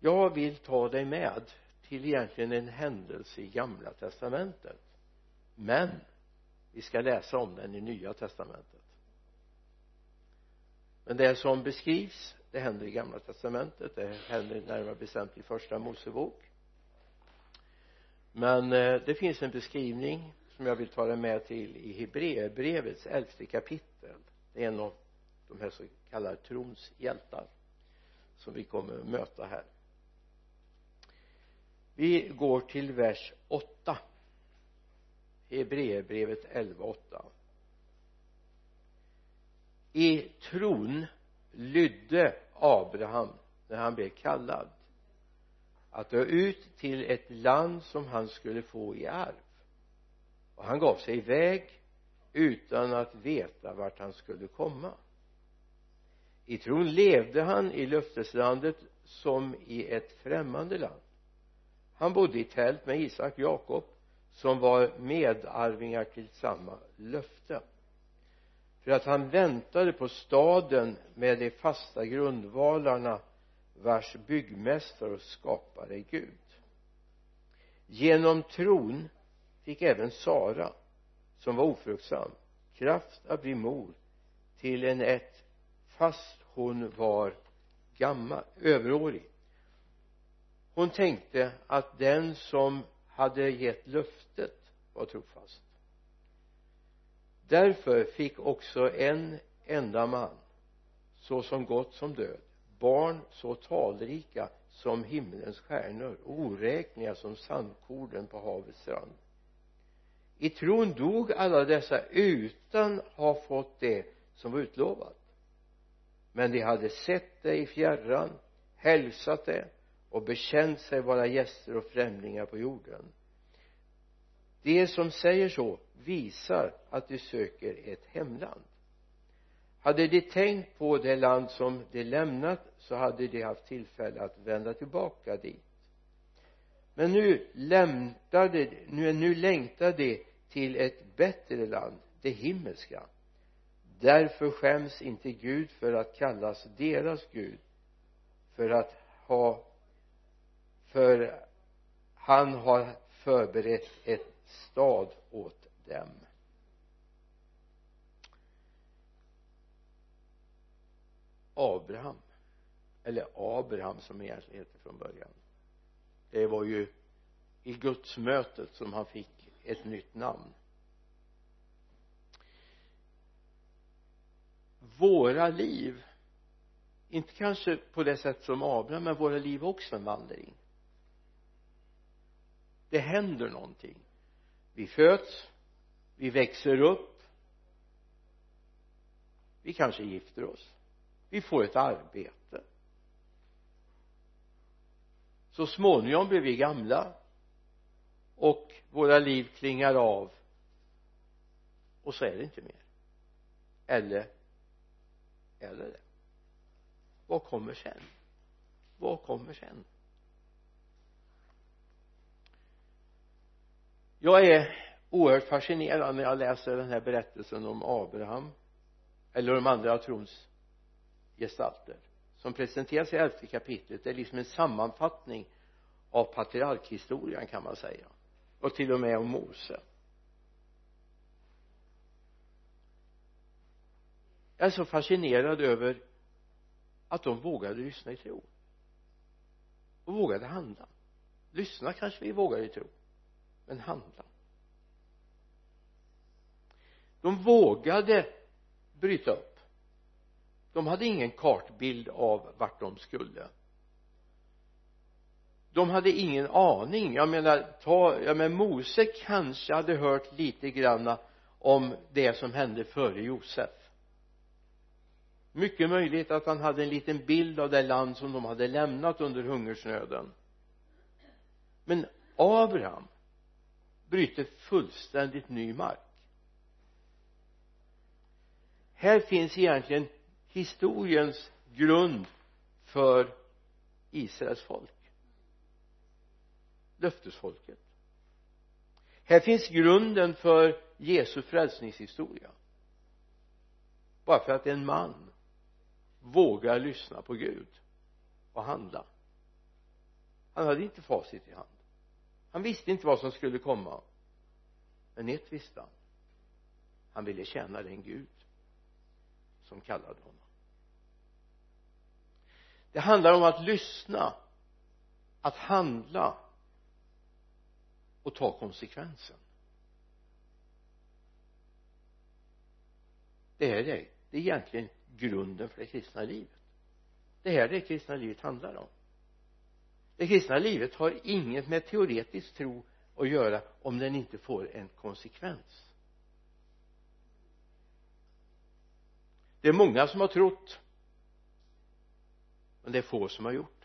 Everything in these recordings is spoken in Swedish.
jag vill ta dig med till egentligen en händelse i gamla testamentet. Men vi ska läsa om den i nya testamentet. Men det som beskrivs det händer i gamla testamentet det händer närmare bestämt i första mosebok. Men eh, det finns en beskrivning som jag vill ta dig med till i Hebreerbrevets elfte kapitel. Det är en av de här så kallade trons hjältar som vi kommer att möta här vi går till vers 8 Hebreerbrevet 11.8 i tron lydde Abraham när han blev kallad att dra ut till ett land som han skulle få i arv. Och han gav sig iväg utan att veta vart han skulle komma. I tron levde han i löfteslandet som i ett främmande land han bodde i tält med Isak Jakob som var medarvingar till samma löfte. För att han väntade på staden med de fasta grundvalarna vars byggmästare och skapare är Gud. Genom tron fick även Sara som var ofruktsam kraft att bli mor till en ett fast hon var gammal, överårig hon tänkte att den som hade gett löftet var trofast. Därför fick också en enda man så som gott som död barn så talrika som himlens stjärnor och oräkneliga som sandkornen på havets strand i tron dog alla dessa utan ha fått det som var utlovat. Men de hade sett det i fjärran hälsat det och bekänt sig vara gäster och främlingar på jorden. De som säger så visar att de söker ett hemland. Hade de tänkt på det land som de lämnat så hade de haft tillfälle att vända tillbaka dit. Men nu längtade nu, nu längtar de till ett bättre land det himmelska. Därför skäms inte Gud för att kallas deras Gud för att ha för han har förberett ett stad åt dem. Abraham eller Abraham som egentligen heter från början. Det var ju i gudsmötet som han fick ett nytt namn. Våra liv inte kanske på det sätt som Abraham men våra liv också en vandring det händer någonting. Vi föds vi växer upp. Vi kanske gifter oss. Vi får ett arbete. Så småningom blir vi gamla och våra liv klingar av. Och så är det inte mer. Eller Eller? vad kommer sen? Vad kommer sen? Jag är oerhört fascinerad när jag läser den här berättelsen om Abraham eller de andra trons gestalter som presenteras i elfte kapitlet. Det är liksom en sammanfattning av patriarkhistorien kan man säga och till och med om Mose. Jag är så fascinerad över att de vågade lyssna i tro. Och vågade handla. Lyssna kanske vi vågar i tro men handla. De vågade bryta upp. De hade ingen kartbild av vart de skulle. De hade ingen aning. Jag menar ta, ja men Mose kanske hade hört lite granna om det som hände före Josef. Mycket möjligt att han hade en liten bild av det land som de hade lämnat under hungersnöden. Men Abraham bryter fullständigt ny mark. Här finns egentligen historiens grund för Israels folk. Löftesfolket. Här finns grunden för Jesu frälsningshistoria. Bara för att en man vågar lyssna på Gud och handla. Han hade inte facit i hand han visste inte vad som skulle komma. Men ett visste han. Han ville tjäna den Gud som kallade honom. Det handlar om att lyssna att handla och ta konsekvensen. Det här är det är egentligen grunden för det kristna livet. Det här är det kristna livet handlar om det kristna livet har inget med teoretisk tro att göra om den inte får en konsekvens. Det är många som har trott men det är få som har gjort.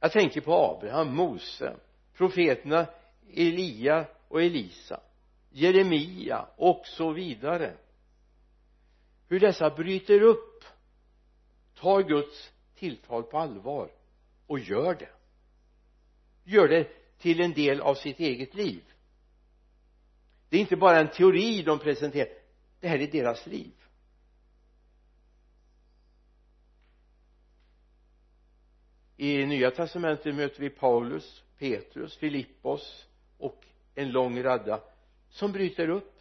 Jag tänker på Abraham, Mose, profeterna Elia och Elisa Jeremia och så vidare. Hur dessa bryter upp tar Guds tilltal på allvar och gör det. Gör det till en del av sitt eget liv. Det är inte bara en teori de presenterar. Det här är deras liv. I nya testamentet möter vi Paulus, Petrus, Filippos och en lång radda som bryter upp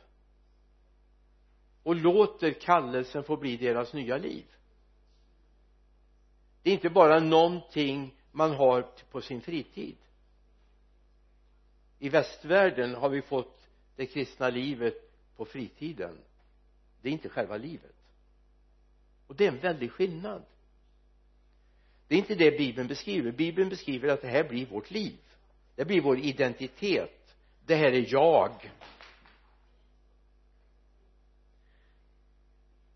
och låter kallelsen få bli deras nya liv det är inte bara någonting man har på sin fritid. I västvärlden har vi fått det kristna livet på fritiden. Det är inte själva livet. Och det är en väldig skillnad. Det är inte det bibeln beskriver. Bibeln beskriver att det här blir vårt liv. Det blir vår identitet. Det här är jag.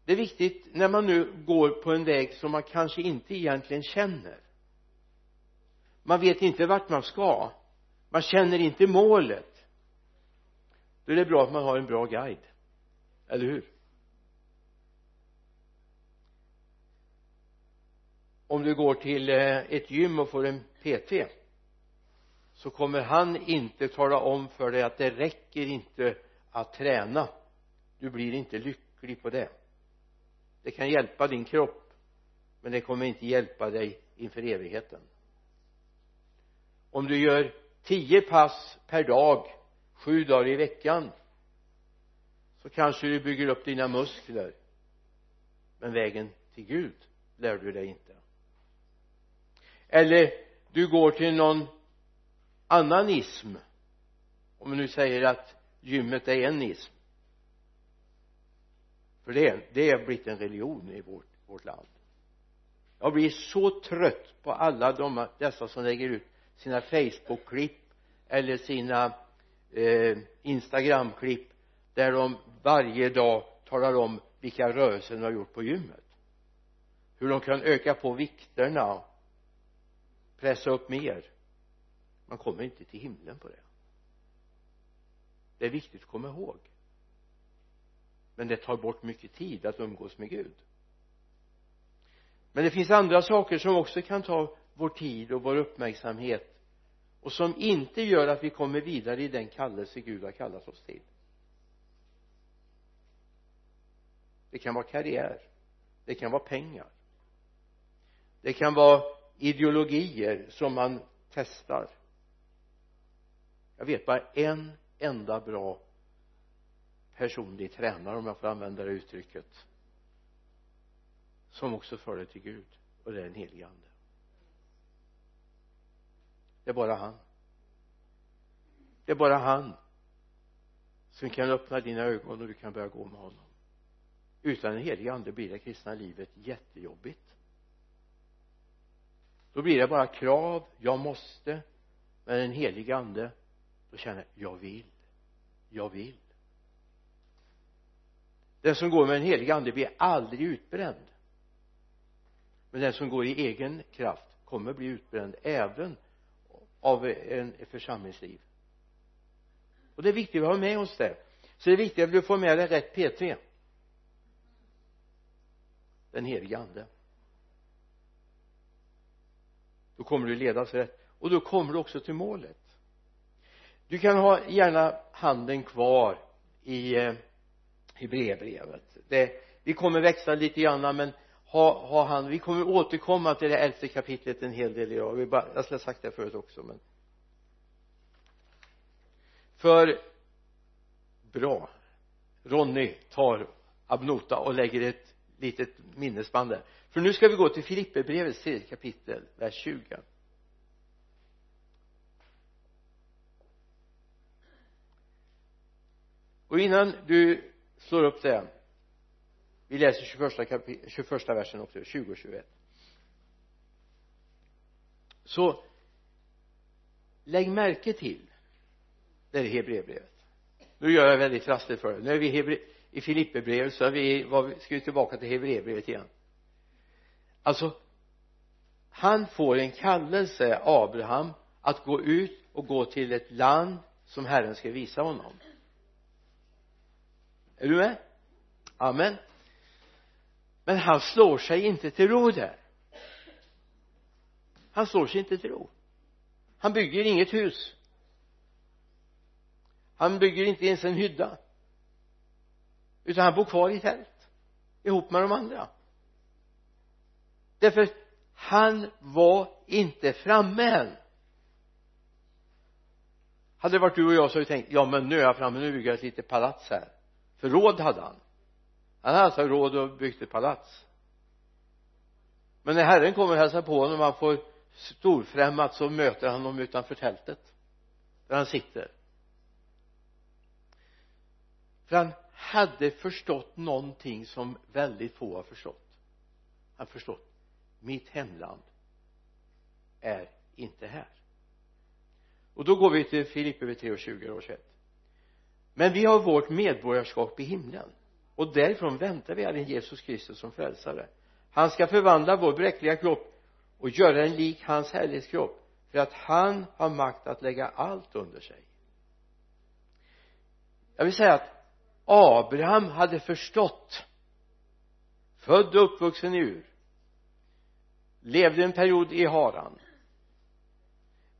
Det är viktigt när man nu går på en väg som man kanske inte egentligen känner. Man vet inte vart man ska. Man känner inte målet. Då är det bra att man har en bra guide. Eller hur? Om du går till eh, ett gym och får en PT så kommer han inte tala om för dig att det räcker inte att träna. Du blir inte lycklig på det det kan hjälpa din kropp men det kommer inte hjälpa dig inför evigheten. Om du gör tio pass per dag sju dagar i veckan så kanske du bygger upp dina muskler. Men vägen till Gud lär du dig inte. Eller du går till någon annan ism om vi nu säger att gymmet är en ism för det, det har blivit en religion i vårt, vårt land. Jag blir så trött på alla de, dessa som lägger ut sina Facebook-klipp eller sina eh, Instagram-klipp där de varje dag talar om vilka rörelser de har gjort på gymmet. Hur de kan öka på vikterna pressa upp mer. Man kommer inte till himlen på det. Det är viktigt att komma ihåg men det tar bort mycket tid att umgås med Gud. Men det finns andra saker som också kan ta vår tid och vår uppmärksamhet och som inte gör att vi kommer vidare i den kallelse Gud har kallat oss till. Det kan vara karriär. Det kan vara pengar. Det kan vara ideologier som man testar. Jag vet bara en enda bra personlig tränare om jag får använda det uttrycket som också för dig till Gud och det är den helige ande. Det är bara han. Det är bara han som kan öppna dina ögon och du kan börja gå med honom. Utan den helige ande blir det kristna livet jättejobbigt. Då blir det bara krav jag måste. Men den helige ande då känner jag jag vill. Jag vill den som går med den helige ande blir aldrig utbränd. Men den som går i egen kraft kommer bli utbränd även av en församlingsliv. Och det är viktigt att ha med oss det. Så det är viktigt att du får med dig rätt PT den helige ande. Då kommer du ledas rätt. Och då kommer du också till målet. Du kan ha gärna handen kvar i eh, Hebreerbrevet. Det vi kommer växla lite grann men ha ha han vi kommer återkomma till det elfte kapitlet en hel del idag. Vi bara, jag skulle ha sagt det förut också men för bra. Ronny tar Abnota och lägger ett litet minnesband där. För nu ska vi gå till Filipperbrevets tredje kapitel vers 20 och innan du slår upp det. Vi läser 21, kapi 21 versen också 20 och 21 så lägg märke till det är Hebreerbrevet. Nu gör jag väldigt trassligt för det nu är vi Hebre i Filipperbrevet så är vi, var, ska vi tillbaka till Hebreerbrevet igen. Alltså han får en kallelse Abraham att gå ut och gå till ett land som Herren ska visa honom är du med? Amen. Men han slår sig inte till ro där. Han slår sig inte till ro. Han bygger inget hus. Han bygger inte ens en hydda. Utan han bor kvar i tält ihop med de andra. Därför han var inte framme än. Hade det varit du och jag så hade vi tänkt ja men nu är jag framme nu bygger jag ett litet palats här för råd hade han. Han hade alltså råd att bygga ett palats. Men när Herren kommer och hälsar på honom och han får storfrämmat så möter han honom utanför tältet där han sitter. För han hade förstått någonting som väldigt få har förstått. Han förstått mitt hemland är inte här. Och då går vi till Filipperbrevet 3 och 20 år 21 men vi har vårt medborgarskap i himlen. Och därifrån väntar vi Herren Jesus Kristus som frälsare. Han ska förvandla vår bräckliga kropp och göra den lik hans härlighetskropp för att han har makt att lägga allt under sig. Jag vill säga att Abraham hade förstått född och uppvuxen i Ur levde en period i Haran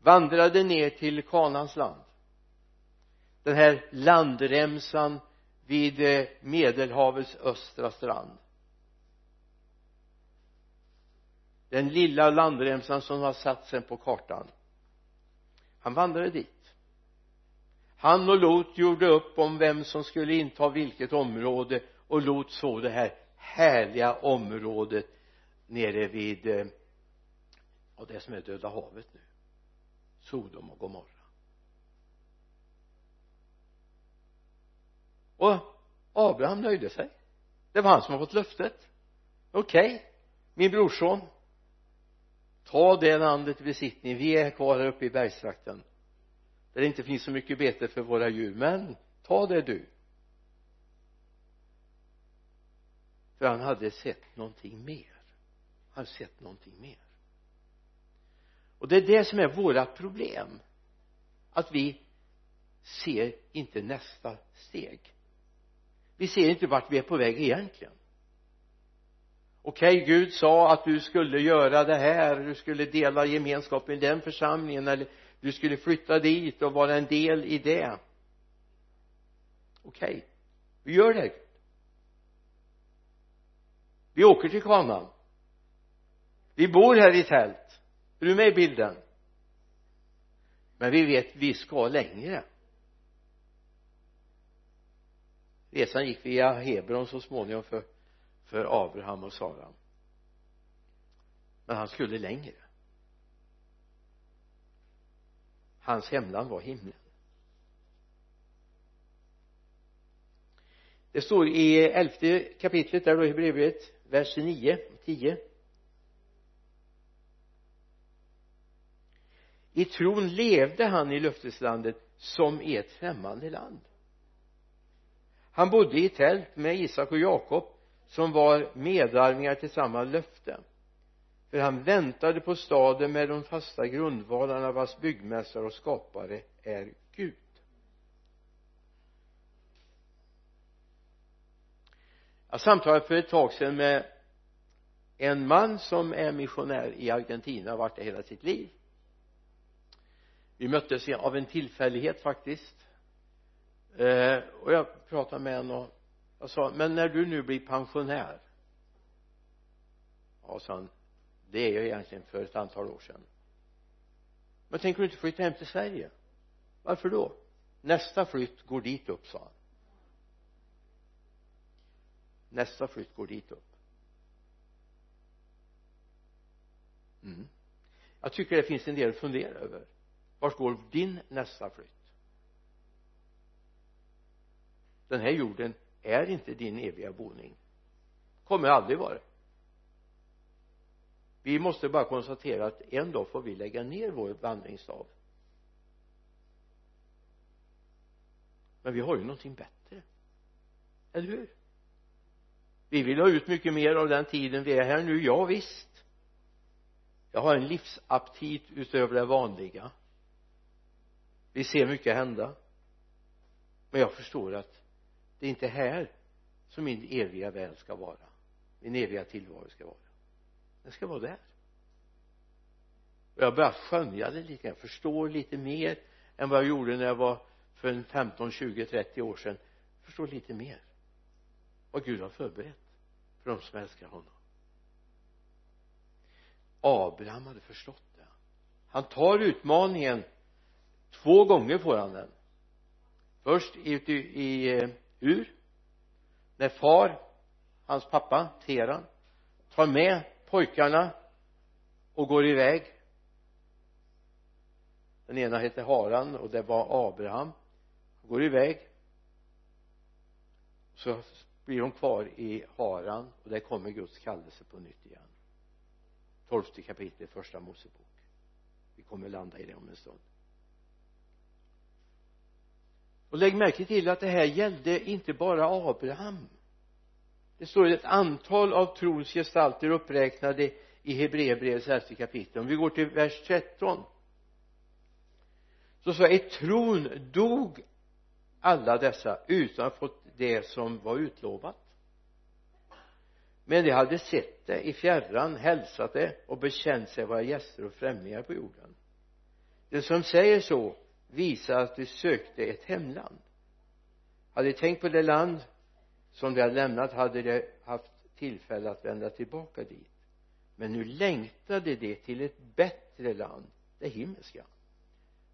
vandrade ner till Kanans land den här landremsan vid eh, medelhavets östra strand. Den lilla landremsan som har satt sen på kartan. Han vandrade dit. Han och Lot gjorde upp om vem som skulle inta vilket område och Lot såg det här härliga området nere vid eh, och det som är Döda havet nu. Sodom och Gomorra. Och Abraham nöjde sig. Det var han som har fått löftet. Okej okay. min brorson ta det landet i. Besittning vi är kvar här uppe i bergstrakten där det inte finns så mycket bete för våra djur. Men ta det du. För han hade sett någonting mer. Han hade sett någonting mer. Och det är det som är våra problem. Att vi ser inte nästa steg vi ser inte vart vi är på väg egentligen. Okej okay, Gud sa att du skulle göra det här du skulle dela gemenskapen i den församlingen eller du skulle flytta dit och vara en del i det. Okej okay. vi gör det. Vi åker till kanan. Vi bor här i tält. Är du med i bilden? Men vi vet vi ska längre. Resan gick via Hebron så småningom för för Abraham och Sara. Men han skulle längre. Hans hemland var himlen. Det står i elfte kapitlet där då i brevet vers 9 10 i tron levde han i löfteslandet som i ett främmande land han bodde i tält med Isak och Jakob som var medarvingar till samma löfte. För han väntade på staden med de fasta grundvalarna vars byggmästare och skapare är Gud. Jag samtalade för ett tag sedan med en man som är missionär i Argentina och varit det hela sitt liv. Vi möttes av en tillfällighet faktiskt eh, och jag pratade med honom och jag sa men när du nu blir pensionär. Ja sa han det är jag egentligen för ett antal år sedan. Men tänker du inte flytta hem till Sverige? Varför då? Nästa flytt går dit upp sa han. Nästa flytt går dit upp. Mm. jag tycker det finns en del att fundera över. Vart går din nästa flytt? Den här jorden är inte din eviga boning. Kommer aldrig vara. Det vi måste bara konstatera att en dag får vi lägga ner vår vandringsstav. Men vi har ju någonting bättre. Eller hur? Vi vill ha ut mycket mer av den tiden vi är här nu, ja visst. Jag har en livsaptit utöver det vanliga. Vi ser mycket hända. Men jag förstår att det är inte här som min eviga väl ska vara min eviga tillvaro ska vara. Den ska vara där. Och jag börjar skönja det lite grann förstår lite mer än vad jag gjorde när jag var för en 15, 20, 30 år sedan. Förstår lite mer vad Gud har förberett för de som älskar honom. Abraham hade förstått det. Han tar utmaningen. Två gånger får han den. Först ute i, i eh, Ur. När far hans pappa Teran tar med pojkarna och går iväg. Den ena hette Haran och det var Abraham. Går iväg. Så blir de kvar i Haran och där kommer Guds kallelse på nytt igen. Tolfte kapitlet första Mosebok. Vi kommer landa i det om en stund och lägg märke till att det här gällde inte bara Abraham. Det står ett antal av trons gestalter uppräknade i Hebreerbrevets elfte kapitel. Om vi går till vers 13 så sa i tron dog alla dessa utan att ha fått det som var utlovat. Men de hade sett det i fjärran, hälsat det och bekänt sig vara gäster och främlingar på jorden. Det som säger så visar att de sökte ett hemland. Hade de tänkt på det land som de hade lämnat hade de haft tillfälle att vända tillbaka dit. Men nu längtade de till ett bättre land det himmelska.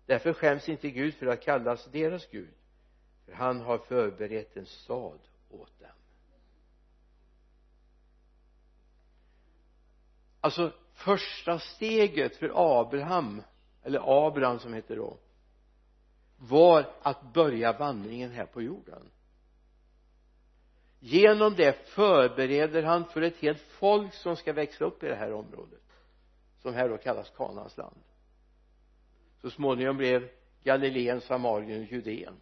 Därför skäms inte Gud för att kallas deras Gud för han har förberett en stad åt dem. Alltså första steget för Abraham eller Abraham som heter då var att börja vandringen här på jorden. Genom det förbereder han för ett helt folk som ska växa upp i det här området som här då kallas Kanans land. Så småningom blev Galileen, Samarien och Judeen.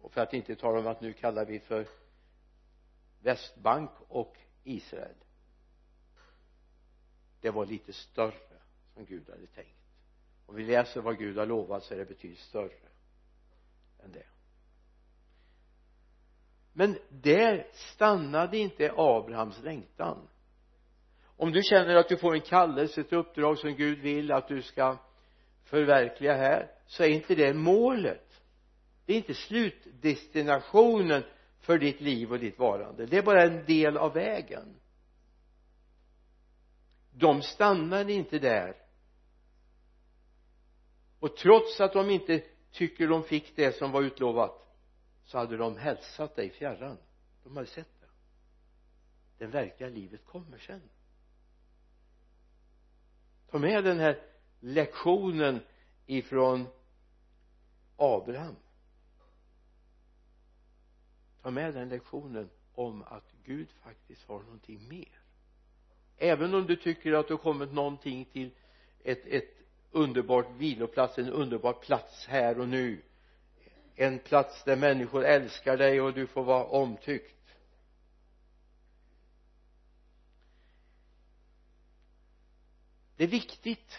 Och för att inte tala om att nu kallar vi för västbank och Israel. Det var lite större som Gud hade tänkt om vi läser vad Gud har lovat så är det betydligt större än det. Men där stannade inte Abrahams längtan. Om du känner att du får en kallelse ett uppdrag som Gud vill att du ska förverkliga här så är inte det målet. Det är inte slutdestinationen för ditt liv och ditt varande. Det är bara en del av vägen. De stannade inte där och trots att de inte tycker de fick det som var utlovat så hade de hälsat dig fjärran. De hade sett det. Det verkliga livet kommer sen. Ta med den här lektionen ifrån Abraham. Ta med den lektionen om att Gud faktiskt har någonting mer. Även om du tycker att du har kommit någonting till ett, ett underbart viloplats, en underbar plats här och nu. En plats där människor älskar dig och du får vara omtyckt. Det är viktigt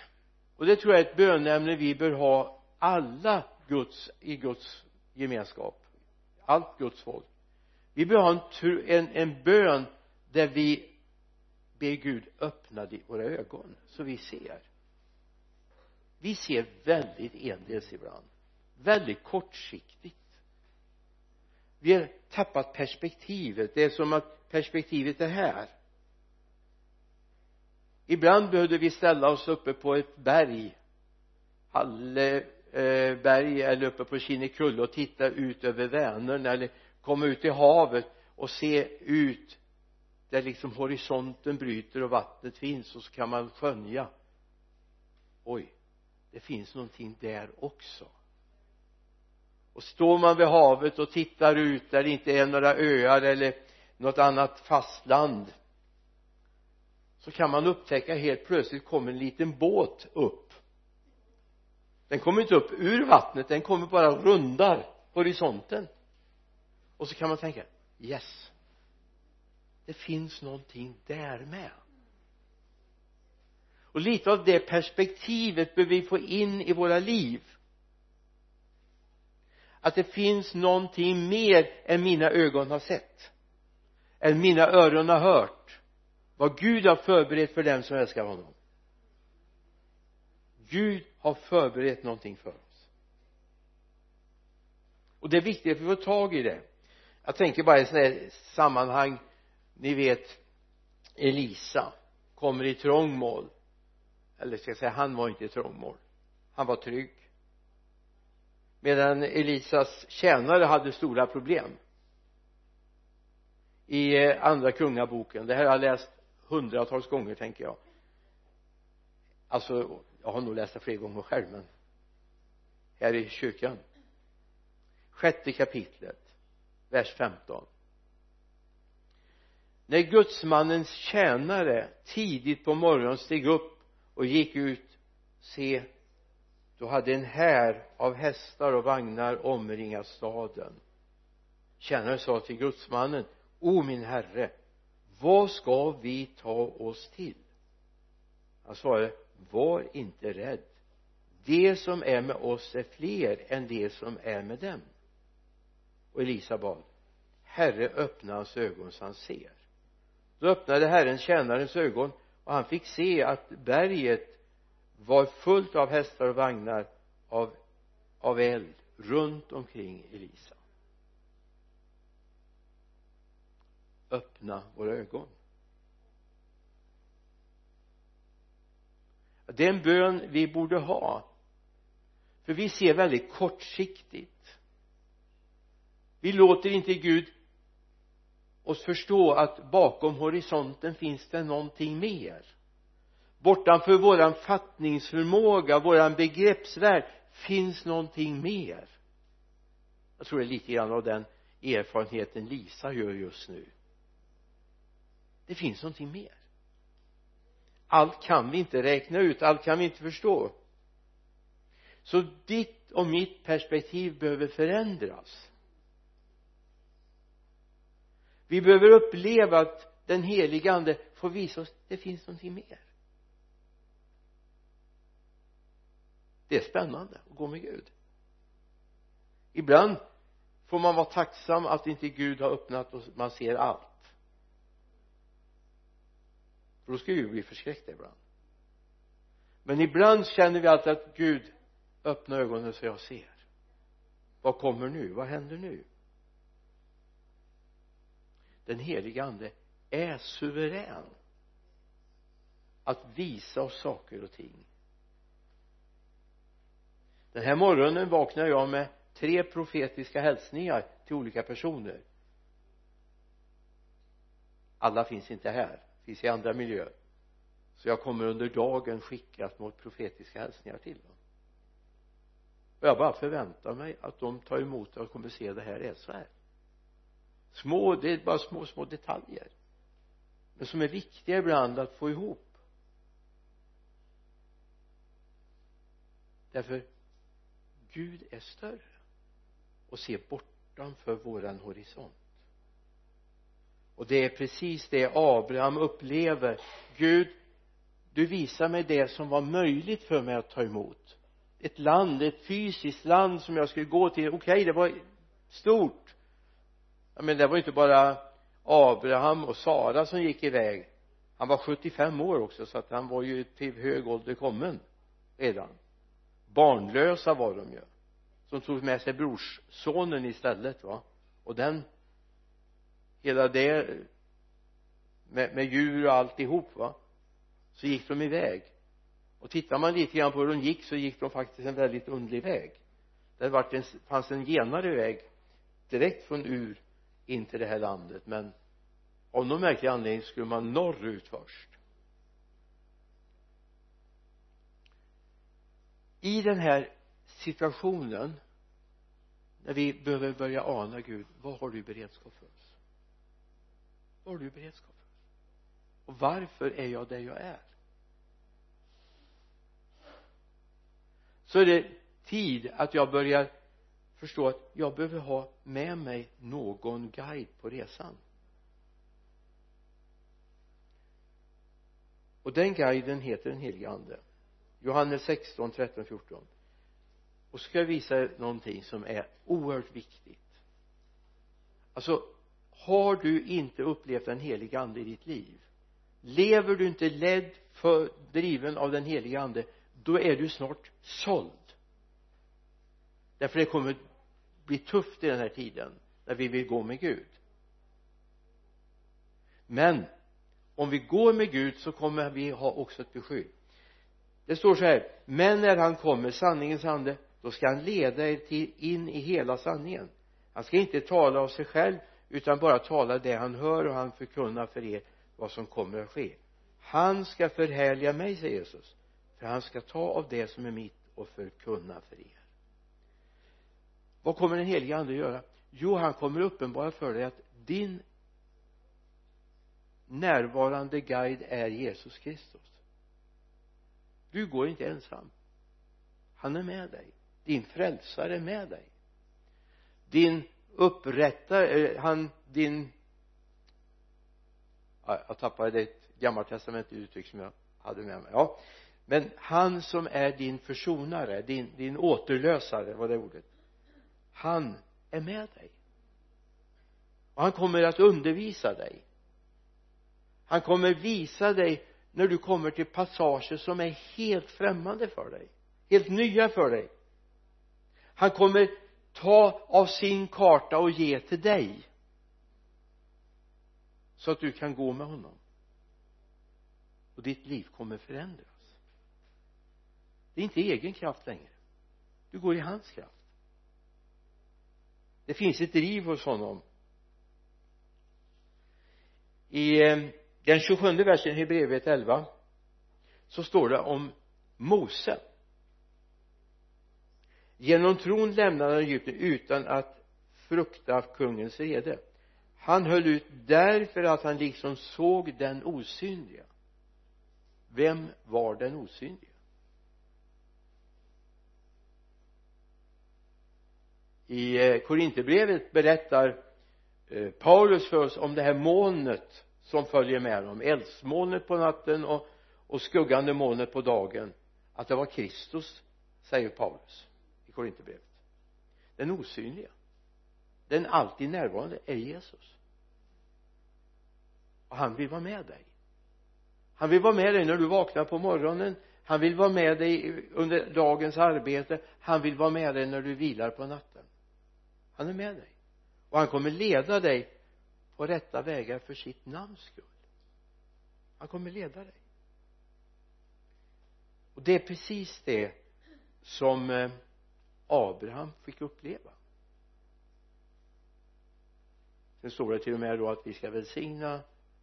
och det tror jag är ett bönämne vi bör ha alla Guds i Guds gemenskap. Allt Guds folk. Vi bör ha en, en, en bön där vi ber Gud öppna våra ögon så vi ser vi ser väldigt endels ibland. Väldigt kortsiktigt. Vi har tappat perspektivet. Det är som att perspektivet är här. Ibland behövde vi ställa oss uppe på ett berg. Halleberg eh, eller uppe på Kinnekulle och titta ut över Vänern eller komma ut i havet och se ut där liksom horisonten bryter och vattnet finns och så kan man skönja. Oj det finns någonting där också. Och står man vid havet och tittar ut där det inte är några öar eller något annat fastland så kan man upptäcka helt plötsligt kommer en liten båt upp. Den kommer inte upp ur vattnet den kommer bara rundar horisonten. Och så kan man tänka yes det finns någonting där med och lite av det perspektivet behöver vi få in i våra liv. Att det finns någonting mer än mina ögon har sett än mina öron har hört vad Gud har förberett för dem som älskar honom. Gud har förberett någonting för oss. Och det är viktigt att vi får tag i det. Jag tänker bara i sådana här sammanhang ni vet Elisa kommer i trångmål eller ska jag säga han var inte i trångmål han var trygg. Medan Elisas tjänare hade stora problem. I eh, andra kungaboken det här har jag läst hundratals gånger tänker jag. Alltså jag har nog läst det fler gånger själv men här i kyrkan. Sjätte kapitlet vers 15 när gudsmannens tjänare tidigt på morgonen steg upp och gick ut se då hade en här av hästar och vagnar omringat staden. Tjänaren sa till gudsmannen o min herre vad ska vi ta oss till? Han svarade var inte rädd. De som är med oss är fler än de som är med dem. Och Elisa bad herre öppna hans ögon så han ser då öppnade herren tjänarens ögon och han fick se att berget var fullt av hästar och vagnar av, av eld runt omkring Elisa. Öppna våra ögon. Det är en bön vi borde ha. För vi ser väldigt kortsiktigt. Vi låter inte Gud oss förstå att bakom horisonten finns det någonting mer. Bortanför våran fattningsförmåga, våran begreppsvärld finns någonting mer. Jag tror det är lite grann av den erfarenheten Lisa gör just nu. Det finns någonting mer. Allt kan vi inte räkna ut, allt kan vi inte förstå. Så ditt och mitt perspektiv behöver förändras vi behöver uppleva att den helige ande får visa oss det finns någonting mer. Det är spännande att gå med Gud. Ibland får man vara tacksam att inte Gud har öppnat och man ser allt. För då skulle vi bli förskräckta ibland. Men ibland känner vi alltid att Gud öppna ögonen så jag ser. Vad kommer nu, vad händer nu? Den helige ande är suverän att visa oss saker och ting. Den här morgonen vaknar jag med tre profetiska hälsningar till olika personer. Alla finns inte här finns i andra miljöer. Så jag kommer under dagen skicka små profetiska hälsningar till dem. Och jag bara förväntar mig att de tar emot och kommer se det här är så här små, det är bara små, små detaljer. Men som är viktiga ibland att få ihop. Därför Gud är större och ser bortanför våran horisont. Och det är precis det Abraham upplever. Gud du visar mig det som var möjligt för mig att ta emot. Ett land, ett fysiskt land som jag skulle gå till. Okej okay, det var stort men det var inte bara Abraham och Sara som gick iväg. Han var 75 år också så att han var ju till hög ålder kommen redan. Barnlösa var de ju som tog med sig brorssonen istället va. Och den hela det med, med djur och alltihop va så gick de iväg. Och tittar man lite grann på hur de gick så gick de faktiskt en väldigt underlig väg. Det var en, fanns en genare väg direkt från ur in till det här landet men av någon märklig anledning skulle man norrut först. I den här situationen när vi behöver börja ana Gud vad har du i beredskap för oss? Vad har du i beredskap för oss? Och varför är jag där jag är? Så är det tid att jag börjar förstå att jag behöver ha med mig någon guide på resan. Och den guiden heter den helige ande. Johannes 16, 13, 14 och så ska jag visa er någonting som är oerhört viktigt. Alltså har du inte upplevt den helige ande i ditt liv? Lever du inte ledd för driven av den helige ande då är du snart såld. Därför det kommer bli tufft i den här tiden när vi vill gå med Gud. Men om vi går med Gud så kommer vi ha också ett beskydd. Det står så här men när han kommer sanningens ande då ska han leda er till in i hela sanningen. Han ska inte tala av sig själv utan bara tala det han hör och han förkunnar för er vad som kommer att ske. Han ska förhärliga mig säger Jesus för han ska ta av det som är mitt och förkunna för er vad kommer den helige ande att göra? Jo han kommer uppenbara för dig att din närvarande guide är Jesus Kristus. Du går inte ensam. Han är med dig. Din frälsare är med dig. Din upprättare eh, han din ja, jag tappade ett gammaltestamentligt uttryck som jag hade med mig. Ja. Men han som är din försonare din, din återlösare var det ordet han är med dig. Och han kommer att undervisa dig. Han kommer visa dig när du kommer till passager som är helt främmande för dig helt nya för dig. Han kommer ta av sin karta och ge till dig så att du kan gå med honom. Och ditt liv kommer förändras. Det är inte egen kraft längre. Du går i hans kraft det finns ett driv hos honom. I eh, den 27 versen i Hebreerbrevet 11 så står det om Mose. Genom tron lämnade han Egypten utan att frukta kungens rede han höll ut därför att han liksom såg den osynliga. Vem var den osynliga? I eh, Korinthierbrevet berättar eh, Paulus för oss om det här molnet som följer med dem eldsmolnet på natten och, och skuggande molnet på dagen. Att det var Kristus säger Paulus i Korinthierbrevet. Den osynliga. Den alltid närvarande är Jesus. Och han vill vara med dig. Han vill vara med dig när du vaknar på morgonen. Han vill vara med dig under dagens arbete. Han vill vara med dig när du vilar på natten han är med dig. Och han kommer leda dig på rätta vägar för sitt namns skull. Han kommer leda dig. Och det är precis det som eh, Abraham fick uppleva. Sen står det till och med då att vi ska välsigna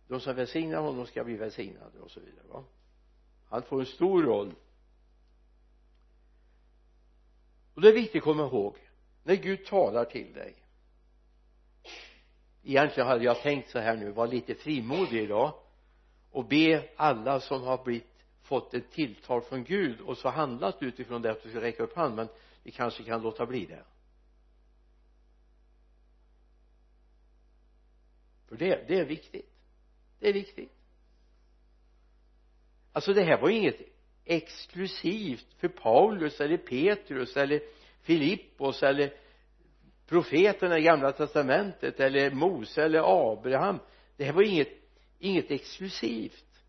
de som välsignar honom ska bli välsignade och så vidare va? Han får en stor roll. Och det är viktigt att komma ihåg när Gud talar till dig. Egentligen hade jag tänkt så här nu vara lite frimodig idag och be alla som har blivit fått ett tilltal från Gud. Och så handlat utifrån det att du ska räcka upp hand. Men vi kanske kan låta bli det. För det, det är viktigt. Det är viktigt. Alltså det här var inget exklusivt för Paulus eller Petrus eller Filippos eller profeterna i gamla testamentet eller Mose eller Abraham. Det här var inget inget exklusivt.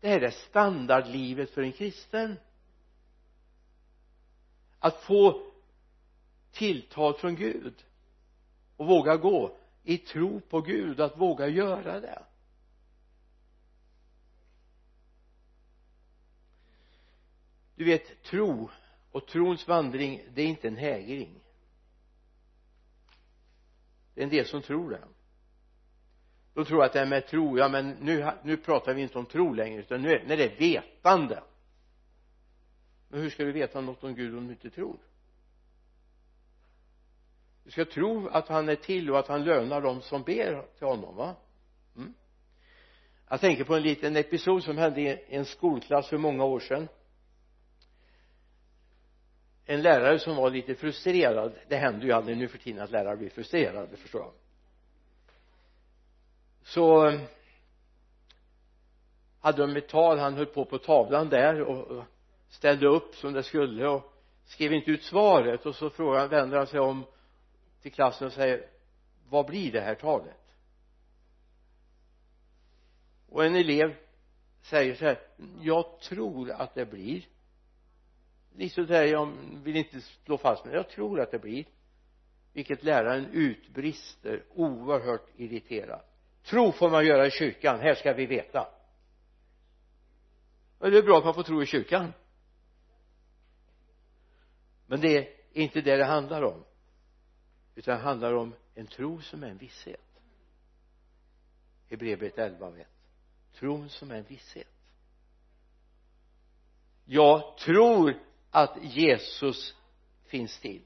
Det här är standardlivet för en kristen. Att få tilltal från Gud och våga gå i tro på Gud att våga göra det. Du vet tro och trons vandring det är inte en hägring. Det är en del som tror det. De tror att det här med tro ja men nu, nu pratar vi inte om tro längre utan nu är, när det är vetande. Men hur ska du veta något om Gud om du inte tror? Du ska tro att han är till och att han lönar dem som ber till honom va? Mm. jag tänker på en liten episod som hände i en skolklass för många år sedan en lärare som var lite frustrerad. Det händer ju aldrig nu för tiden att lärare blir frustrerade förstår jag. Så eh, hade de ett tal han höll på på tavlan där och ställde upp som det skulle och skrev inte ut svaret. Och så frågade vänder han sig om till klassen och säger vad blir det här talet? Och en elev säger så här jag tror att det blir lite sådär jag vill inte slå fast men jag tror att det blir. Vilket läraren utbrister oerhört irriterad tro får man göra i kyrkan. Här ska vi veta. Och det är bra att man får tro i kyrkan. Men det är inte det det handlar om. Utan det handlar om en tro som är en visshet. Hebreerbrevet 11 vet tron som är en visshet. Jag tror att Jesus finns till.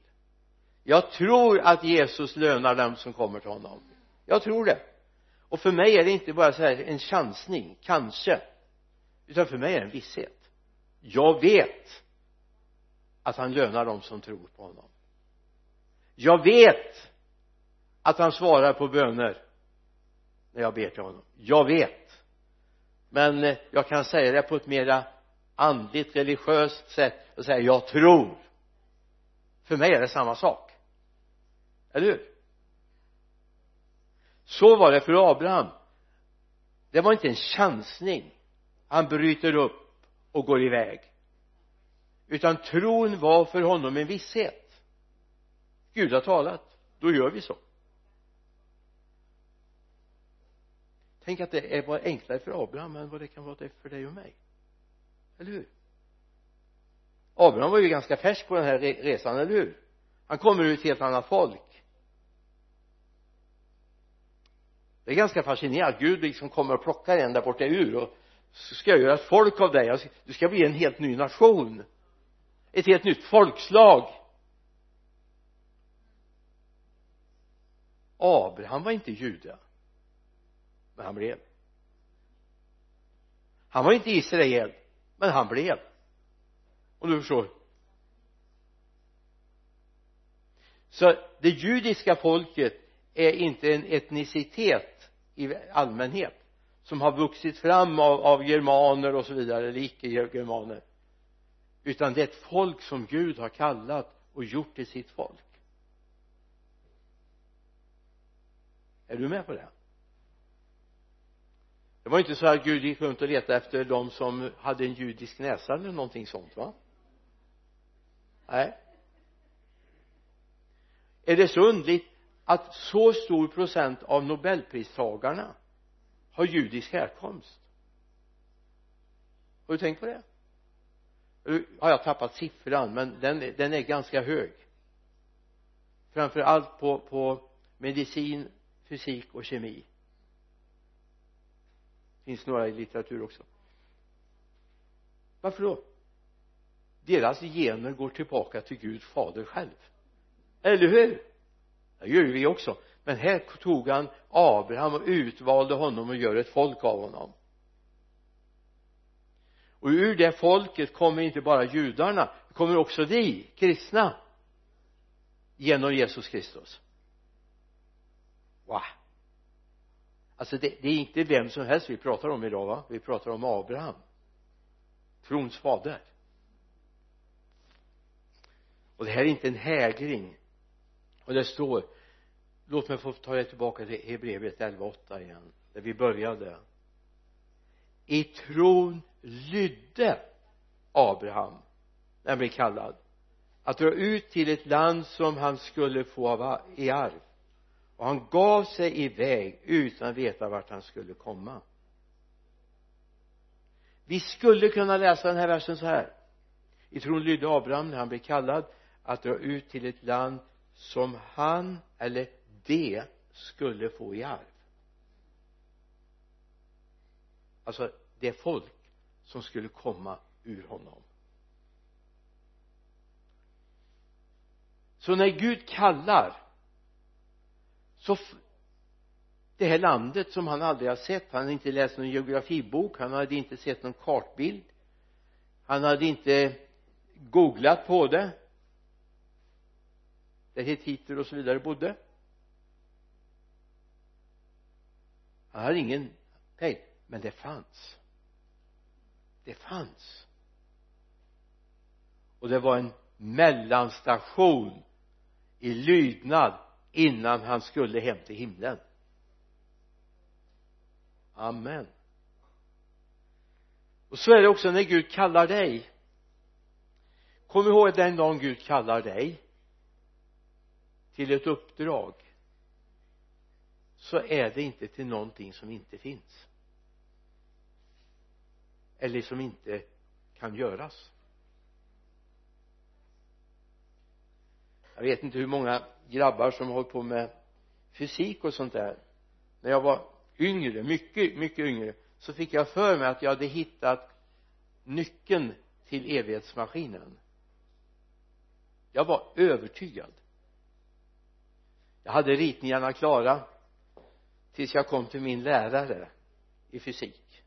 Jag tror att Jesus lönar dem som kommer till honom. Jag tror det. Och för mig är det inte bara så här en chansning kanske utan för mig är det en visshet. Jag vet att han lönar dem som tror på honom. Jag vet att han svarar på böner när jag ber till honom. Jag vet. Men eh, jag kan säga det på ett mera andligt religiöst sätt och säga jag tror. För mig är det samma sak. Eller hur? Så var det för Abraham. Det var inte en chansning. Han bryter upp och går iväg. Utan tron var för honom en visshet. Gud har talat. Då gör vi så. Tänk att det var enklare för Abraham än vad det kan vara för dig och mig eller hur? Abraham var ju ganska färsk på den här resan, eller hur? Han kommer ur ett helt annat folk. Det är ganska fascinerande Gud liksom kommer och plockar en där borta ur och så ska jag göra ett folk av dig. Alltså, du ska bli en helt ny nation. Ett helt nytt folkslag. Abraham var inte jude men han blev. Han var inte Israel men han blev. Om du förstår. Så det judiska folket är inte en etnicitet i allmänhet som har vuxit fram av, av germaner och så vidare eller icke-germaner. Utan det är ett folk som Gud har kallat och gjort till sitt folk. Är du med på det? Det var inte så att Gud gick runt och letade efter de som hade en judisk näsa eller någonting sånt va? Nej. Är det så underligt att så stor procent av nobelpristagarna har judisk härkomst? Har du tänkt på det? Nu har jag tappat siffran men den, den är ganska hög. Framför allt på, på medicin, fysik och kemi finns några i litteratur också? Varför då? Deras gener går tillbaka till Gud fader själv. Eller hur? Det gör ju vi också. Men här tog han Abraham och utvalde honom och gör ett folk av honom. Och ur det folket kommer inte bara judarna det kommer också vi kristna genom Jesus Kristus. Wow alltså det, det är inte vem som helst vi pratar om idag va? Vi pratar om Abraham. Trons fader. Och det här är inte en hägring. Och det står låt mig få ta er tillbaka till Hebreerbrevet 11.8 igen där vi började. I tron lydde Abraham när han blev kallad att dra ut till ett land som han skulle få i arv och han gav sig iväg utan att veta vart han skulle komma. Vi skulle kunna läsa den här versen så här. I tron lydde Abraham när han blev kallad att dra ut till ett land som han eller de skulle få i arv. Alltså det folk som skulle komma ur honom. Så när Gud kallar så det här landet som han aldrig har sett han hade inte läst någon geografibok han hade inte sett någon kartbild. Han hade inte googlat på det. Där hittiter och så vidare bodde. Han hade ingen pejl men det fanns. Det fanns. Och det var en mellanstation i lydnad innan han skulle hem till himlen. Amen. Och så är det också när Gud kallar dig. Kom ihåg den dagen Gud kallar dig till ett uppdrag. Så är det inte till någonting som inte finns. Eller som inte kan göras. Jag vet inte hur många grabbar som har hållit på med fysik och sånt där. När jag var yngre, mycket, mycket yngre så fick jag för mig att jag hade hittat nyckeln till evighetsmaskinen. Jag var övertygad. Jag hade ritningarna klara tills jag kom till min lärare i fysik.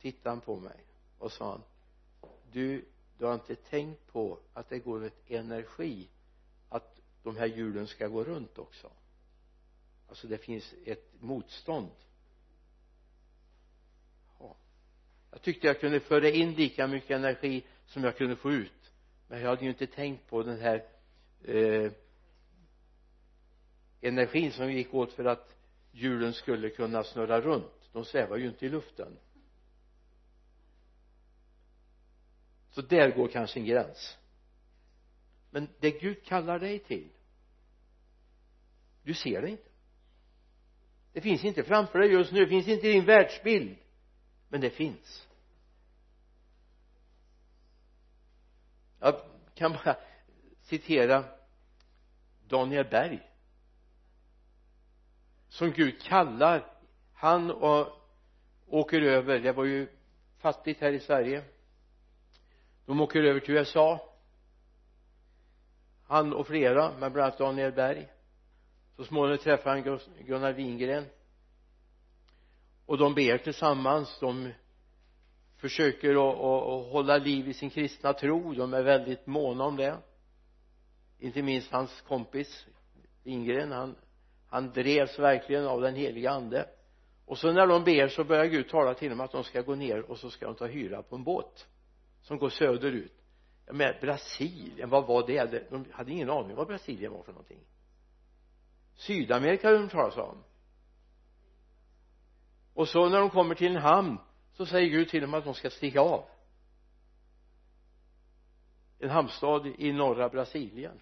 Tittade han på mig och sa du du har inte tänkt på att det går ett energi de här hjulen ska gå runt också. Alltså det finns ett motstånd. Ja. jag tyckte jag kunde föra in lika mycket energi som jag kunde få ut. Men jag hade ju inte tänkt på den här eh, energin som gick åt för att hjulen skulle kunna snurra runt. De svävar ju inte i luften. Så där går kanske en gräns. Men det Gud kallar dig till du ser det inte. Det finns inte framför dig just nu det finns inte i din världsbild. Men det finns. Jag kan bara citera Daniel Berg som Gud kallar. Han och åker över. Det var ju fattigt här i Sverige. De åker över till USA. Han och flera men bland annat Daniel Berg så småningom träffar han Gunnar Wingren. Och de ber tillsammans. De försöker att, att, hålla liv i sin kristna tro. De är väldigt måna om det. Inte minst hans kompis Wingren han, han drevs verkligen av den heliga ande. Och så när de ber så börjar Gud tala till dem att de ska gå ner och så ska de ta hyra på en båt som går söderut. Men Brasilien, vad var det? De hade ingen aning vad Brasilien var för någonting. Sydamerika har de talat om. Och så när de kommer till en hamn så säger Gud till dem att de ska stiga av. En hamnstad i norra Brasilien.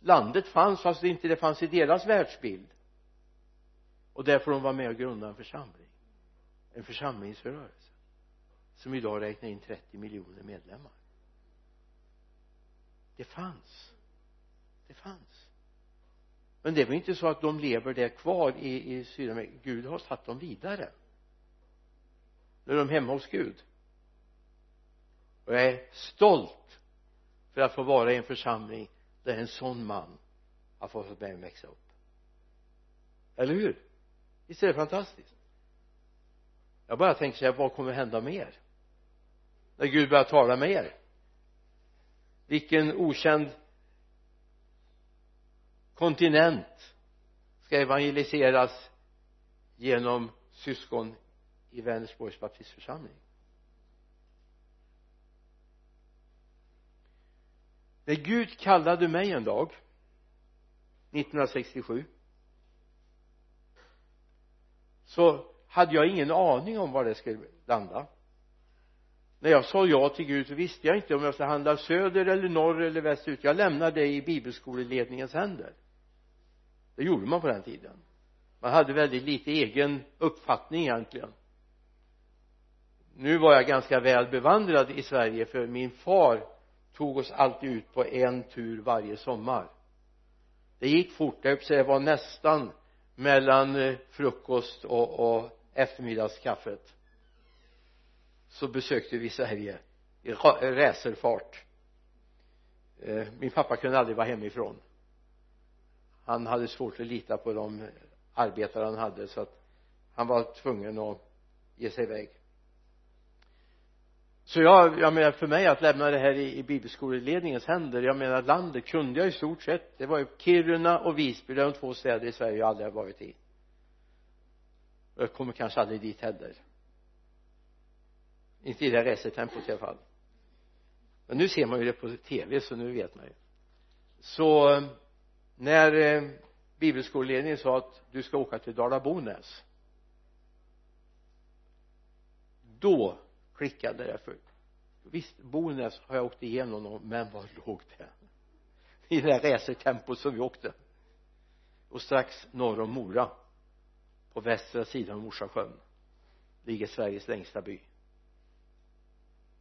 Landet fanns fast det inte det fanns i deras världsbild. Och där får de vara med och grunda en församling. En församlingsrörelse. Som idag räknar in 30 miljoner medlemmar. Det fanns. Det fanns men det var inte så att de lever där kvar i, i Sydamerika? Gud har satt dem vidare. Nu är de hemma hos Gud. Och jag är stolt för att få vara i en församling där en sån man har fått med mig växa upp. Eller hur? Visst är det fantastiskt? Jag bara tänker så här vad kommer hända med er när Gud börjar tala med er? Vilken okänd kontinent ska evangeliseras genom syskon i Vänersborgs baptistförsamling. När Gud kallade mig en dag 1967 så hade jag ingen aning om var det skulle landa. När jag sa ja till Gud så visste jag inte om jag skulle handla söder eller norr eller västerut. Jag lämnade det i bibelskoleledningens händer det gjorde man på den tiden. Man hade väldigt lite egen uppfattning egentligen. Nu var jag ganska väl bevandrad i Sverige för min far tog oss alltid ut på en tur varje sommar. Det gick fort, det var nästan mellan eh, frukost och, och eftermiddagskaffet. Så besökte vi Sverige i racerfart eh, min pappa kunde aldrig vara hemifrån han hade svårt att lita på de arbetare han hade så att han var tvungen att ge sig iväg. Så jag, jag menar för mig att lämna det här i, i bibelskoleledningens händer jag menar landet kunde jag i stort sett. Det var ju Kiruna och Visby det de två städer i Sverige jag aldrig har varit i. Och jag kommer kanske aldrig dit heller. Inte i det här resetempot i alla fall. Men nu ser man ju det på tv så nu vet man ju. Så när eh, bibelskoleledningen sa att du ska åka till Dala-Bonäs då klickade det för visst Bonäs har jag åkt igenom men var låg det i det här racertempot som vi åkte. Och strax norr om Mora på västra sidan om Morsasjön ligger Sveriges längsta by.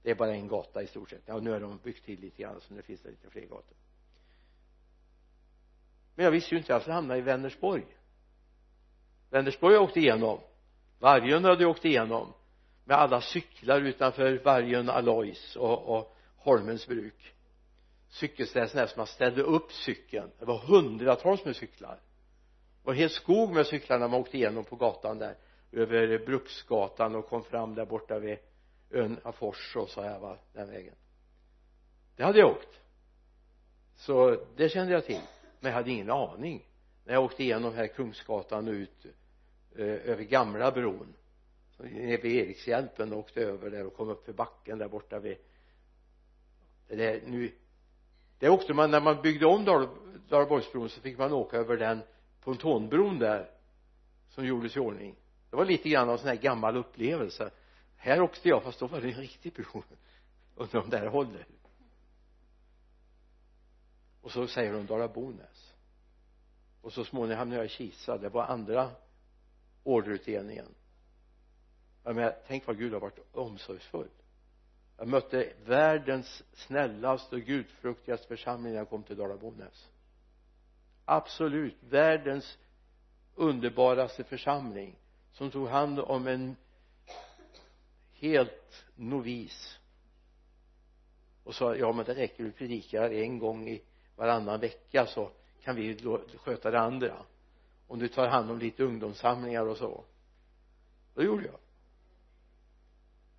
Det är bara en gata i stort sett. Ja nu har de byggt till lite grann så nu finns det lite fler gator men jag visste ju inte att jag skulle hamna i Vänersborg. Vänersborg har jag åkt igenom. Vargön hade jag åkt igenom. Med alla cyklar utanför Vargön Alois och, och Holmens bruk. Cykelställena som man ställde upp cykeln. Det var hundratals med cyklar. Det var en hel skog med cyklar när man åkte igenom på gatan där. Över Bruksgatan och kom fram där borta vid ön Afors och så här va den vägen. Det hade jag åkt. Så det kände jag till men jag hade ingen aning. När jag åkte igenom här Kungsgatan och ut eh, över gamla bron nere vid Erikshjälpen och åkte över där och kom upp för backen där borta vid det där nu det åkte man när man byggde om Dal så fick man åka över den pontonbron där som gjordes i ordning. Det var lite grann av en sån här gammal upplevelse. Här åkte jag fast då var det en riktig bro. Undrar om det här håller och så säger de Dala-Bonäs och så småningom hamnade jag i Kisa det var andra orderutdelningen. Jag menar tänk vad Gud har varit omsorgsfull. Jag mötte världens snällaste och gudfruktigaste församling när jag kom till Dala-Bonäs absolut världens underbaraste församling som tog hand om en helt novis. Och sa ja men det räcker du predikar en gång i varannan vecka så kan vi sköta det andra. Om du tar hand om lite ungdomssamlingar och så. Då gjorde jag.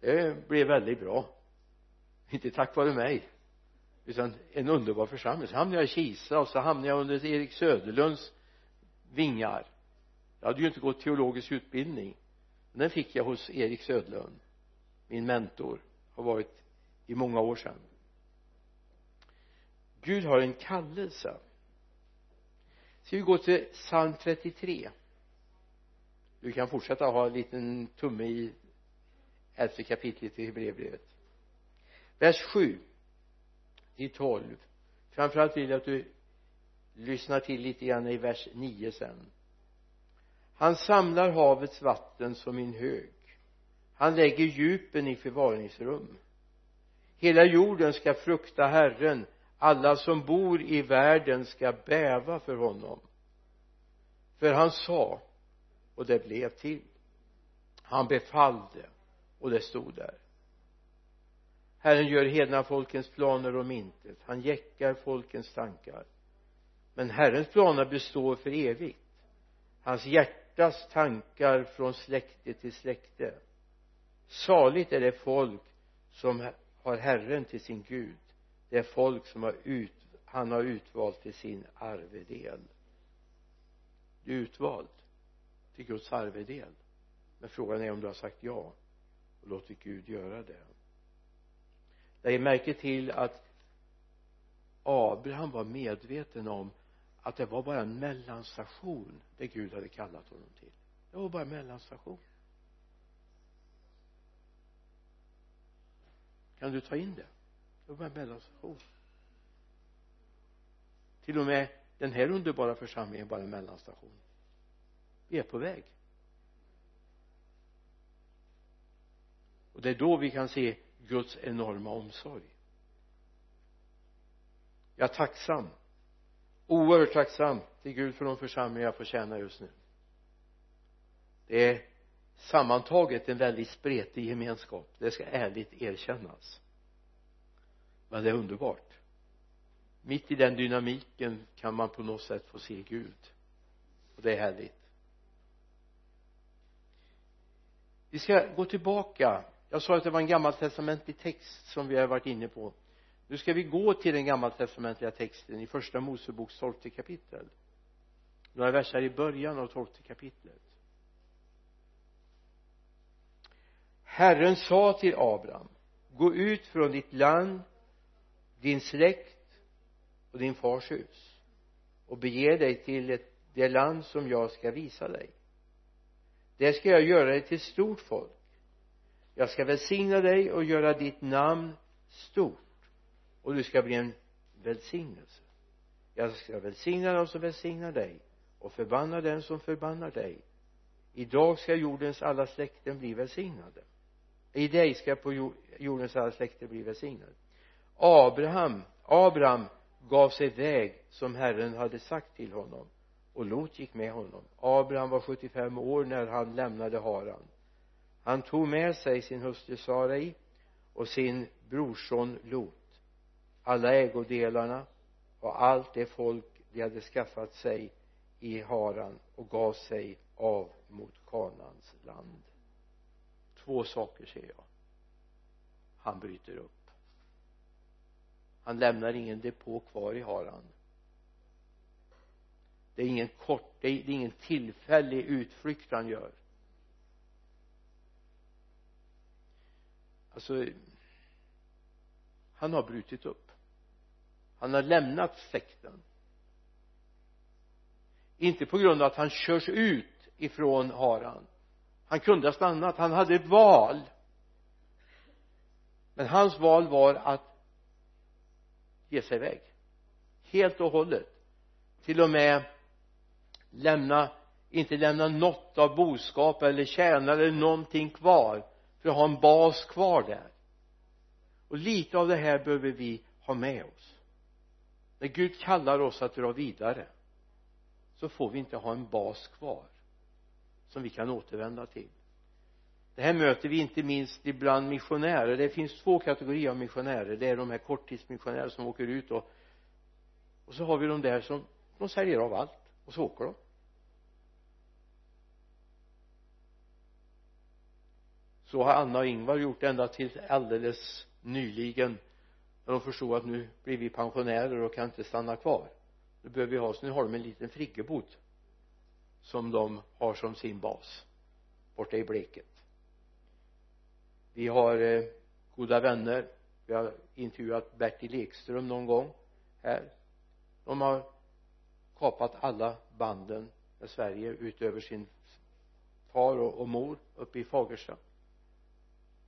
Det blev väldigt bra. Inte tack vare mig utan en underbar församling. Så hamnade jag i Kisa och så hamnade jag under Erik Söderlunds vingar. Jag hade ju inte gått teologisk utbildning. Men den fick jag hos Erik Söderlund min mentor. Har varit i många år sedan. Gud har en kallelse. Ska vi gå till psalm 33 du kan fortsätta ha en liten tumme i elfte kapitlet i Hebreerbrevet. Vers 7 till 12 framförallt vill jag att du lyssnar till lite grann i vers 9 sen. Han samlar havets vatten som en hög. Han lägger djupen i förvaringsrum. Hela jorden ska frukta Herren alla som bor i världen ska bäva för honom. För han sa och det blev till. Han befallde och det stod där. Herren gör hedna folkens planer om intet. Han jäckar folkens tankar. Men Herrens planer består för evigt. Hans hjärtas tankar från släkte till släkte. Saligt är det folk som har Herren till sin Gud det är folk som har ut, han har utvalt till sin arvedel. Du är utvald till Guds arvedel. Men frågan är om du har sagt ja och låtit Gud göra det. Lägg märke till att Abraham var medveten om att det var bara en mellanstation det Gud hade kallat honom till. Det var bara en mellanstation. Kan du ta in det? Det var bara en mellanstation till och med den här underbara församlingen bara en mellanstation. Vi är på väg. Och det är då vi kan se Guds enorma omsorg. Jag är tacksam oerhört tacksam till Gud för de församlingar jag får tjäna just nu. Det är sammantaget en väldigt spretig gemenskap det ska ärligt erkännas men det är underbart. Mitt i den dynamiken kan man på något sätt få se Gud. Och det är härligt. Vi ska gå tillbaka. Jag sa att det var en gammaltestamentlig text som vi har varit inne på. Nu ska vi gå till den gammaltestamentliga texten i första Moseboks tolfte kapitel. Några verser i början av tolfte kapitlet. Herren sa till Abraham gå ut från ditt land din släkt och din fars hus och bege dig till det land som jag ska visa dig. Där ska jag göra dig till stort folk. Jag ska välsigna dig och göra ditt namn stort. Och du ska bli en välsignelse. Jag ska välsigna dem som välsignar dig och förbanna den som förbannar dig. Idag ska jordens alla släkten bli välsignade. I dig ska på jordens alla släkter bli välsignade. Abraham Abraham gav sig väg som Herren hade sagt till honom. Och Lot gick med honom. Abraham var 75 år när han lämnade Haran. Han tog med sig sin hustru Sarai och sin brorson Lot. Alla ägodelarna och allt det folk de hade skaffat sig i Haran och gav sig av mot Kanans land. Två saker ser jag. Han bryter upp han lämnar ingen depå kvar i Haran det är ingen kort det är ingen tillfällig utflykt han gör. Alltså han har brutit upp. Han har lämnat sekten. Inte på grund av att han körs ut ifrån Haran han kunde ha stannat. Han hade ett val. Men hans val var att ge sig iväg. Helt och hållet. Till och med lämna inte lämna något av boskap eller tjänare eller någonting kvar för att ha en bas kvar där. Och lite av det här behöver vi ha med oss. När Gud kallar oss att dra vidare så får vi inte ha en bas kvar som vi kan återvända till det här möter vi inte minst ibland missionärer. Det finns två kategorier av missionärer. Det är de här korttidsmissionärer som åker ut och och så har vi de där som de säljer av allt och så åker de. Så har Anna och Ingvar gjort ända till alldeles nyligen. När de förstod att nu blir vi pensionärer och kan inte stanna kvar. Nu behöver vi ha så nu har de en liten friggebod som de har som sin bas borta i Bleket vi har eh, goda vänner. Vi har intervjuat Bertil Ekström någon gång här. De har kapat alla banden med Sverige utöver sin far och mor uppe i Fagersta.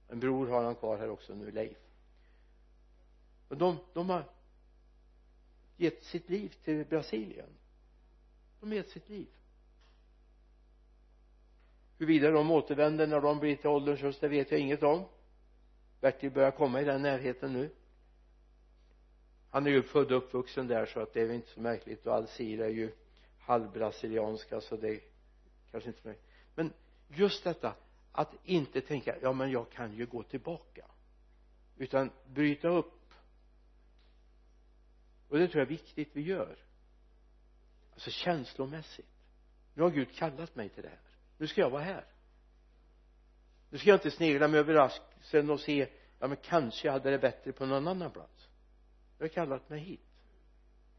En bror har han kvar här också nu Leif. Och de, de har gett sitt liv till Brasilien. De har gett sitt liv huruvida de återvänder när de blir till ålderns höst det vet jag inget om. Bertil börjar komma i den närheten nu. Han är ju född och uppvuxen där så att det är väl inte så märkligt. Och Alcira är ju halvbrasilianska så det är kanske inte så märkligt. Men just detta att inte tänka ja men jag kan ju gå tillbaka. Utan bryta upp. Och det tror jag är viktigt vi gör. Alltså känslomässigt. Nu har Gud kallat mig till det här nu ska jag vara här. Nu ska jag inte snegla mig över axeln och se ja men kanske jag hade det bättre på någon annan plats. Jag har kallat mig hit.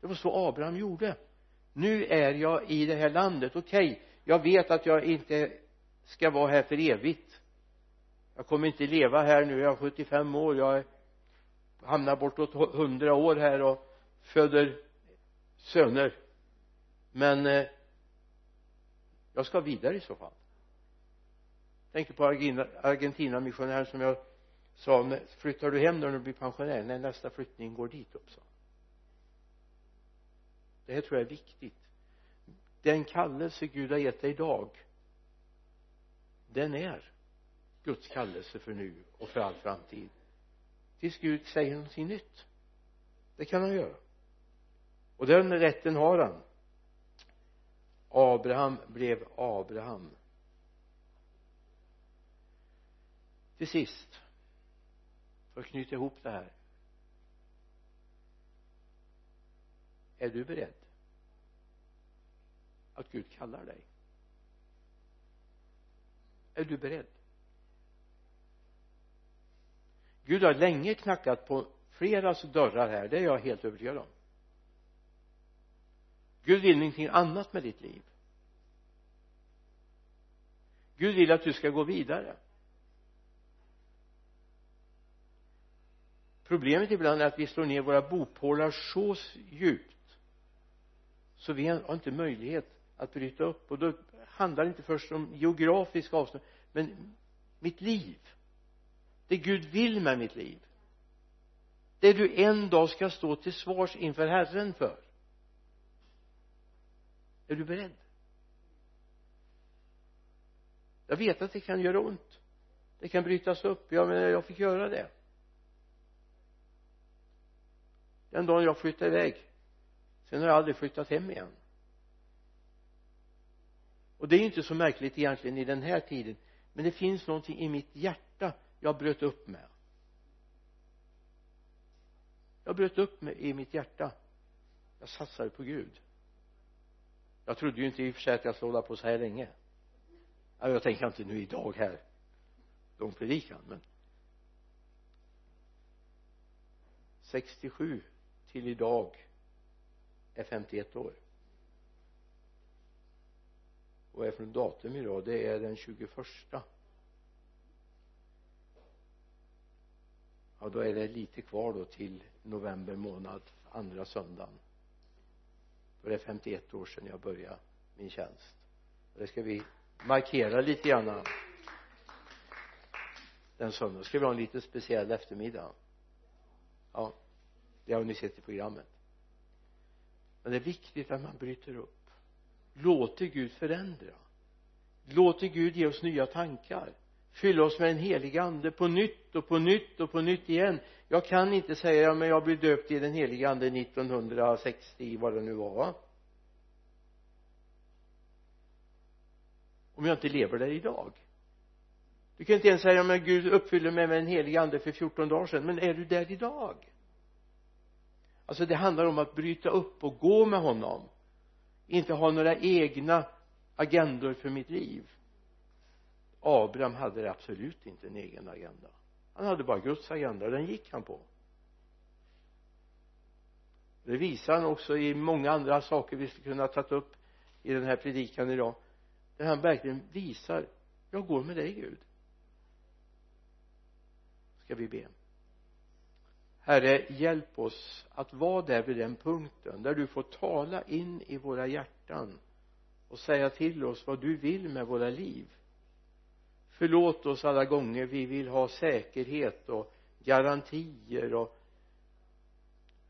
Det var så Abraham gjorde. Nu är jag i det här landet. Okej okay, jag vet att jag inte ska vara här för evigt. Jag kommer inte leva här nu. Jag är 75 år. Jag hamnar bortåt 100 år här och föder söner. Men eh, jag ska vidare i så fall. Tänkte på Argentina missionären som jag sa flyttar du hem när du blir pensionär? När nästa flyttning går dit också. Det här tror jag är viktigt. Den kallelse Gud har gett dig idag den är Guds kallelse för nu och för all framtid. Tills Gud säger någonting nytt. Det kan han göra. Och den rätten har han. Abraham blev Abraham. Till sist för att knyta ihop det här. Är du beredd att Gud kallar dig? Är du beredd? Gud har länge knackat på flera dörrar här det är jag helt övertygad om. Gud vill någonting annat med ditt liv. Gud vill att du ska gå vidare. Problemet ibland är att vi slår ner våra bopålar så djupt så vi har inte möjlighet att bryta upp. Och då handlar det inte först om geografiska avstånd men mitt liv. Det Gud vill med mitt liv. Det du en dag ska stå till svars inför Herren för är du beredd? Jag vet att det kan göra ont. Det kan brytas upp. Jag menar jag fick göra det. Den dagen jag flyttade iväg. Sen har jag aldrig flyttat hem igen. Och det är ju inte så märkligt egentligen i den här tiden. Men det finns någonting i mitt hjärta jag bröt upp med. Jag bröt upp med i mitt hjärta. Jag satsade på Gud jag trodde ju inte i och för sig att jag skulle hålla på så här länge. Jag tänker inte nu idag här. Lång predikan men 67 till idag är 51 år. Och är från datum idag det är den 21 ja då är det lite kvar då till november månad andra söndagen och det är 51 år sedan jag började min tjänst. Och det ska vi markera lite grann den söndagen ska vi ha en liten speciell eftermiddag? Ja det har ni sett i programmet. Men det är viktigt att man bryter upp. Låter Gud förändra. Låter Gud ge oss nya tankar fylla oss med en helig ande på nytt och på nytt och på nytt igen. Jag kan inte säga ja, men jag blev döpt i den helige ande 1960 vad det nu var om jag inte lever där idag. Du kan inte ens säga men Gud uppfyller mig med en helig ande för 14 dagar sedan men är du där idag? Alltså det handlar om att bryta upp och gå med honom. Inte ha några egna agendor för mitt liv. Abraham hade absolut inte en egen agenda. Han hade bara Guds agenda och den gick han på. Det visar han också i många andra saker vi skulle kunna ta upp i den här predikan idag där han verkligen visar jag går med dig Gud. Ska vi be? Herre hjälp oss att vara där vid den punkten där du får tala in i våra hjärtan och säga till oss vad du vill med våra liv förlåt oss alla gånger vi vill ha säkerhet och garantier och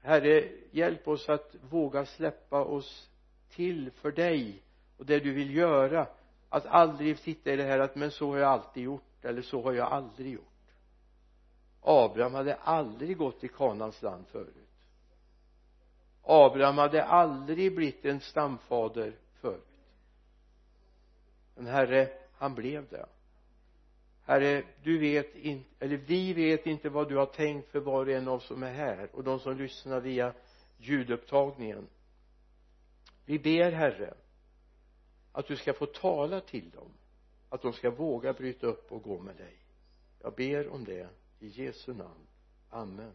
herre hjälp oss att våga släppa oss till för dig och det du vill göra. Att aldrig sitta i det här att men så har jag alltid gjort eller så har jag aldrig gjort Abraham hade aldrig gått i Kanans land förut. Abraham hade aldrig blivit en stamfader förut. Men herre han blev det herre du vet inte eller vi vet inte vad du har tänkt för var och en av oss som är här och de som lyssnar via ljudupptagningen. Vi ber herre att du ska få tala till dem att de ska våga bryta upp och gå med dig. Jag ber om det i Jesu namn. Amen.